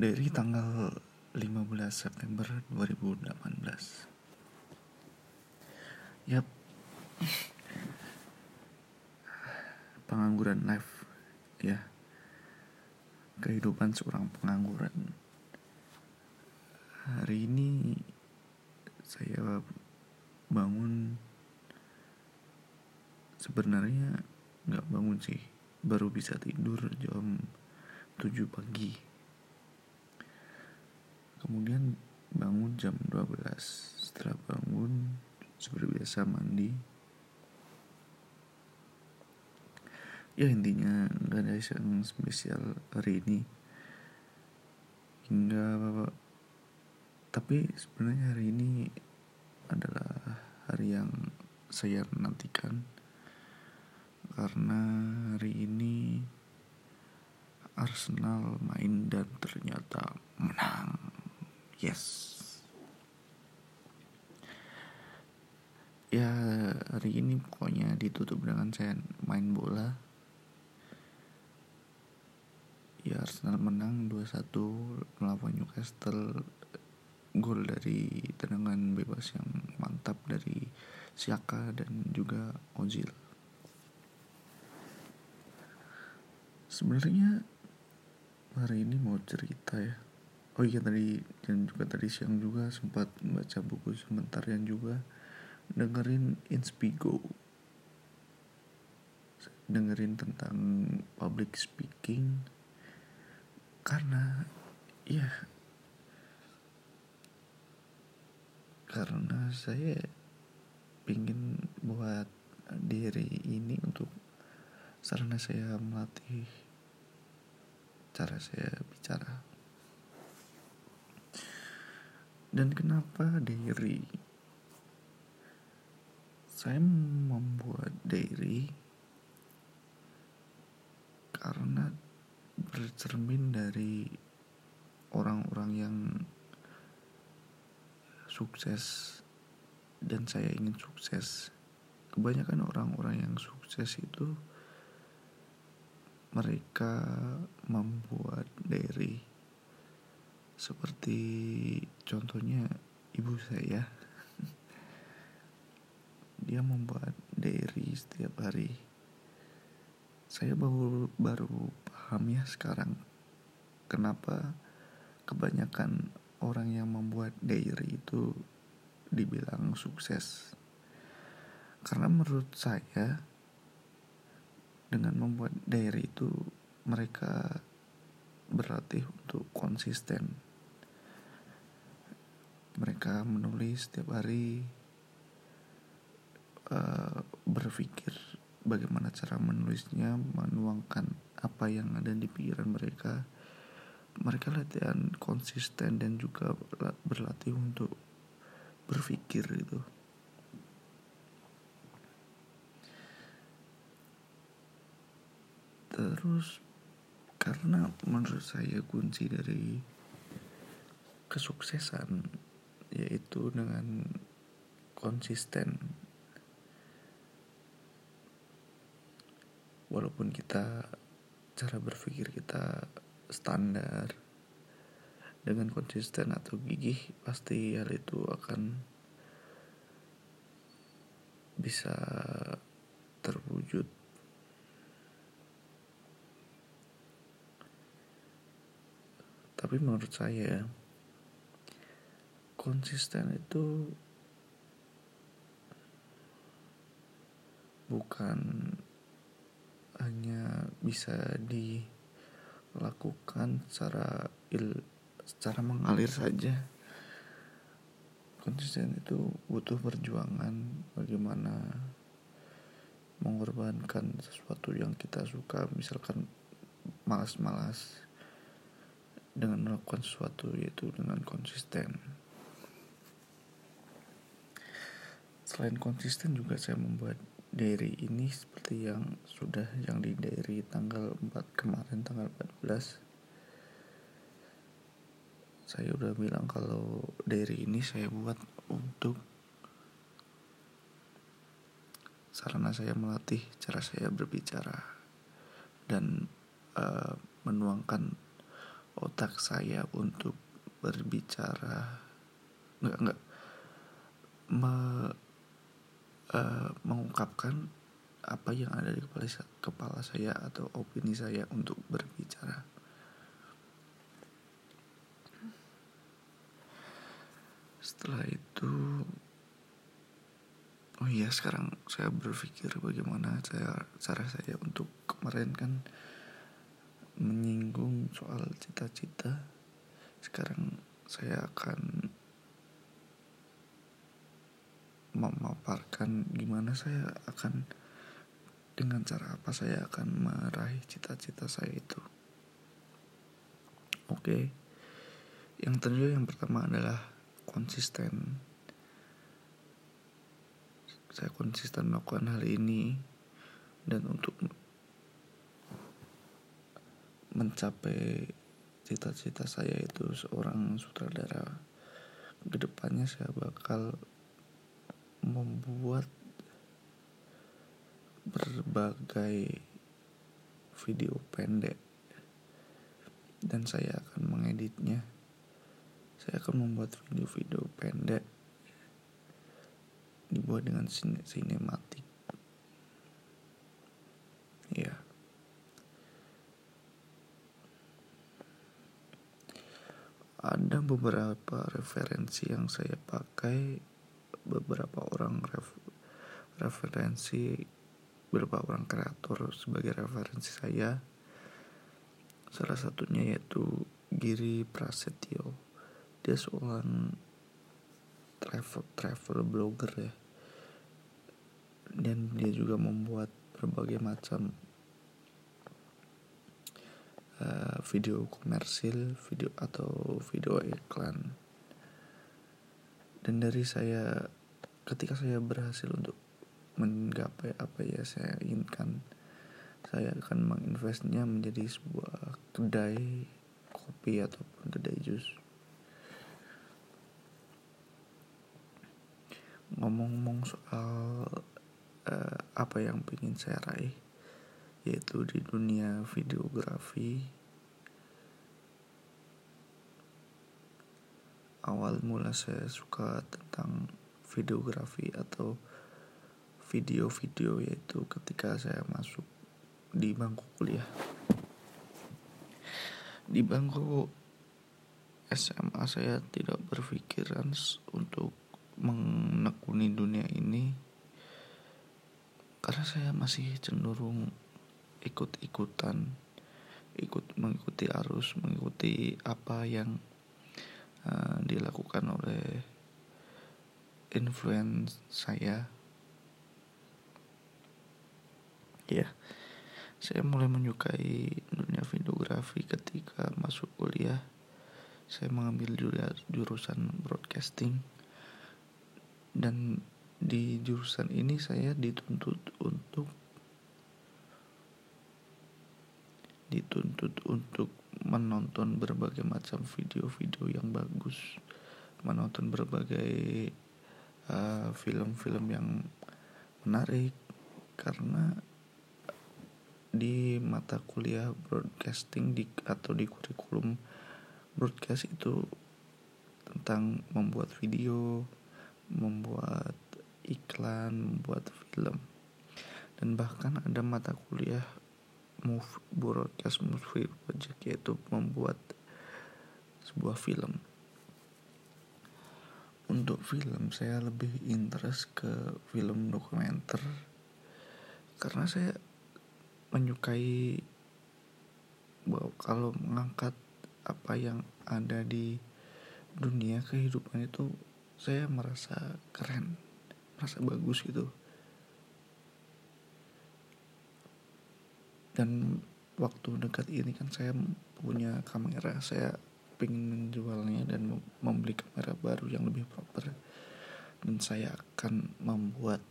dari tanggal 15 September 2018 Yap. Pengangguran live Ya. Kehidupan seorang pengangguran. Hari ini Saya bangun Sebenarnya nggak bangun sih. Baru bisa tidur jam 7 pagi kemudian bangun jam 12 setelah bangun seperti biasa mandi. Ya intinya nggak ada yang spesial hari ini. Hingga tapi sebenarnya hari ini adalah hari yang saya nantikan. Karena hari ini Arsenal main dan ternyata menang yes. Ya hari ini pokoknya ditutup dengan saya main bola. Ya Arsenal menang 2-1 melawan Newcastle. Gol dari tendangan bebas yang mantap dari Siaka dan juga Ozil. Sebenarnya hari ini mau cerita ya oh iya tadi dan juga tadi siang juga sempat baca buku sebentar yang juga. Dengerin Inspigo. Dengerin tentang public speaking. Karena ya karena saya ingin buat diri ini untuk sarana saya melatih cara saya bicara dan kenapa diary saya membuat diary karena bercermin dari orang-orang yang sukses dan saya ingin sukses. Kebanyakan orang-orang yang sukses itu mereka membuat diary seperti contohnya ibu saya. Dia membuat diary setiap hari. Saya baru baru paham ya sekarang kenapa kebanyakan orang yang membuat diary itu dibilang sukses. Karena menurut saya dengan membuat diary itu mereka berlatih untuk konsisten mereka menulis setiap hari uh, berpikir bagaimana cara menulisnya menuangkan apa yang ada di pikiran mereka. Mereka latihan konsisten dan juga berlatih untuk berpikir itu terus karena menurut saya kunci dari kesuksesan yaitu dengan konsisten. Walaupun kita cara berpikir kita standar dengan konsisten atau gigih pasti hal itu akan bisa terwujud. Tapi menurut saya konsisten itu bukan hanya bisa dilakukan secara il secara mengalir saja. Konsisten itu butuh perjuangan bagaimana mengorbankan sesuatu yang kita suka misalkan malas-malas dengan melakukan sesuatu yaitu dengan konsisten Selain konsisten juga saya membuat diary ini seperti yang sudah yang di diary tanggal 4 kemarin tanggal 14 saya udah bilang kalau diary ini saya buat untuk sarana saya melatih cara saya berbicara dan uh, menuangkan otak saya untuk berbicara. Nggak nggak me, uh, mengungkapkan apa yang ada di kepala, kepala saya atau opini saya untuk berbicara. Setelah itu, oh iya sekarang saya berpikir bagaimana saya cara saya untuk kemarin kan menyinggung soal cita-cita. Sekarang saya akan memaparkan gimana saya akan dengan cara apa saya akan meraih cita-cita saya itu. Oke. Okay. Yang tentu yang pertama adalah konsisten. Saya konsisten melakukan hal ini dan untuk mencapai cita-cita saya itu seorang sutradara ke depannya saya bakal membuat berbagai video pendek. Dan saya akan mengeditnya. Saya akan membuat video-video pendek. Dibuat dengan sine sinematik. Ya ada beberapa referensi yang saya pakai beberapa orang ref, referensi beberapa orang kreator sebagai referensi saya. Salah satunya yaitu Giri Prasetyo. Dia seorang travel travel blogger ya. Dan dia juga membuat berbagai macam uh, video komersil video atau video iklan dan dari saya ketika saya berhasil untuk menggapai apa ya saya inginkan saya akan menginvestnya menjadi sebuah kedai kopi ataupun kedai jus. Ngomong-ngomong soal uh, apa yang ingin saya raih yaitu di dunia videografi awal mula saya suka tentang videografi atau video-video yaitu ketika saya masuk di bangku kuliah. Di bangku SMA saya tidak berpikiran untuk menekuni dunia ini karena saya masih cenderung ikut-ikutan ikut mengikuti arus mengikuti apa yang uh, dilakukan oleh influence saya. Ya saya mulai menyukai dunia videografi ketika masuk kuliah. Saya mengambil jurusan broadcasting. Dan di jurusan ini saya dituntut untuk dituntut untuk menonton berbagai macam video-video yang bagus menonton berbagai eh, film-film yang menarik karena di mata kuliah broadcasting di atau di kurikulum broadcast itu tentang membuat video, membuat iklan, membuat film. Dan bahkan ada mata kuliah move broadcast movie project yaitu membuat sebuah film. Untuk film saya lebih interest ke film dokumenter. Karena saya menyukai bahwa kalau mengangkat apa yang ada di dunia kehidupan itu saya merasa keren merasa bagus gitu dan waktu dekat ini kan saya punya kamera. Saya ingin menjualnya dan membeli kamera baru yang lebih proper. Dan saya akan membuat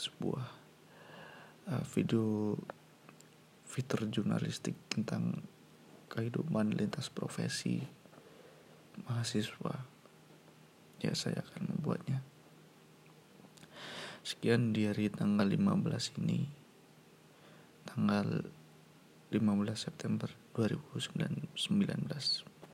sebuah uh, video fitur jurnalistik tentang kehidupan lintas profesi mahasiswa. Ya saya akan membuatnya. Sekian di hari tanggal 15 ini tanggal 15 September 2019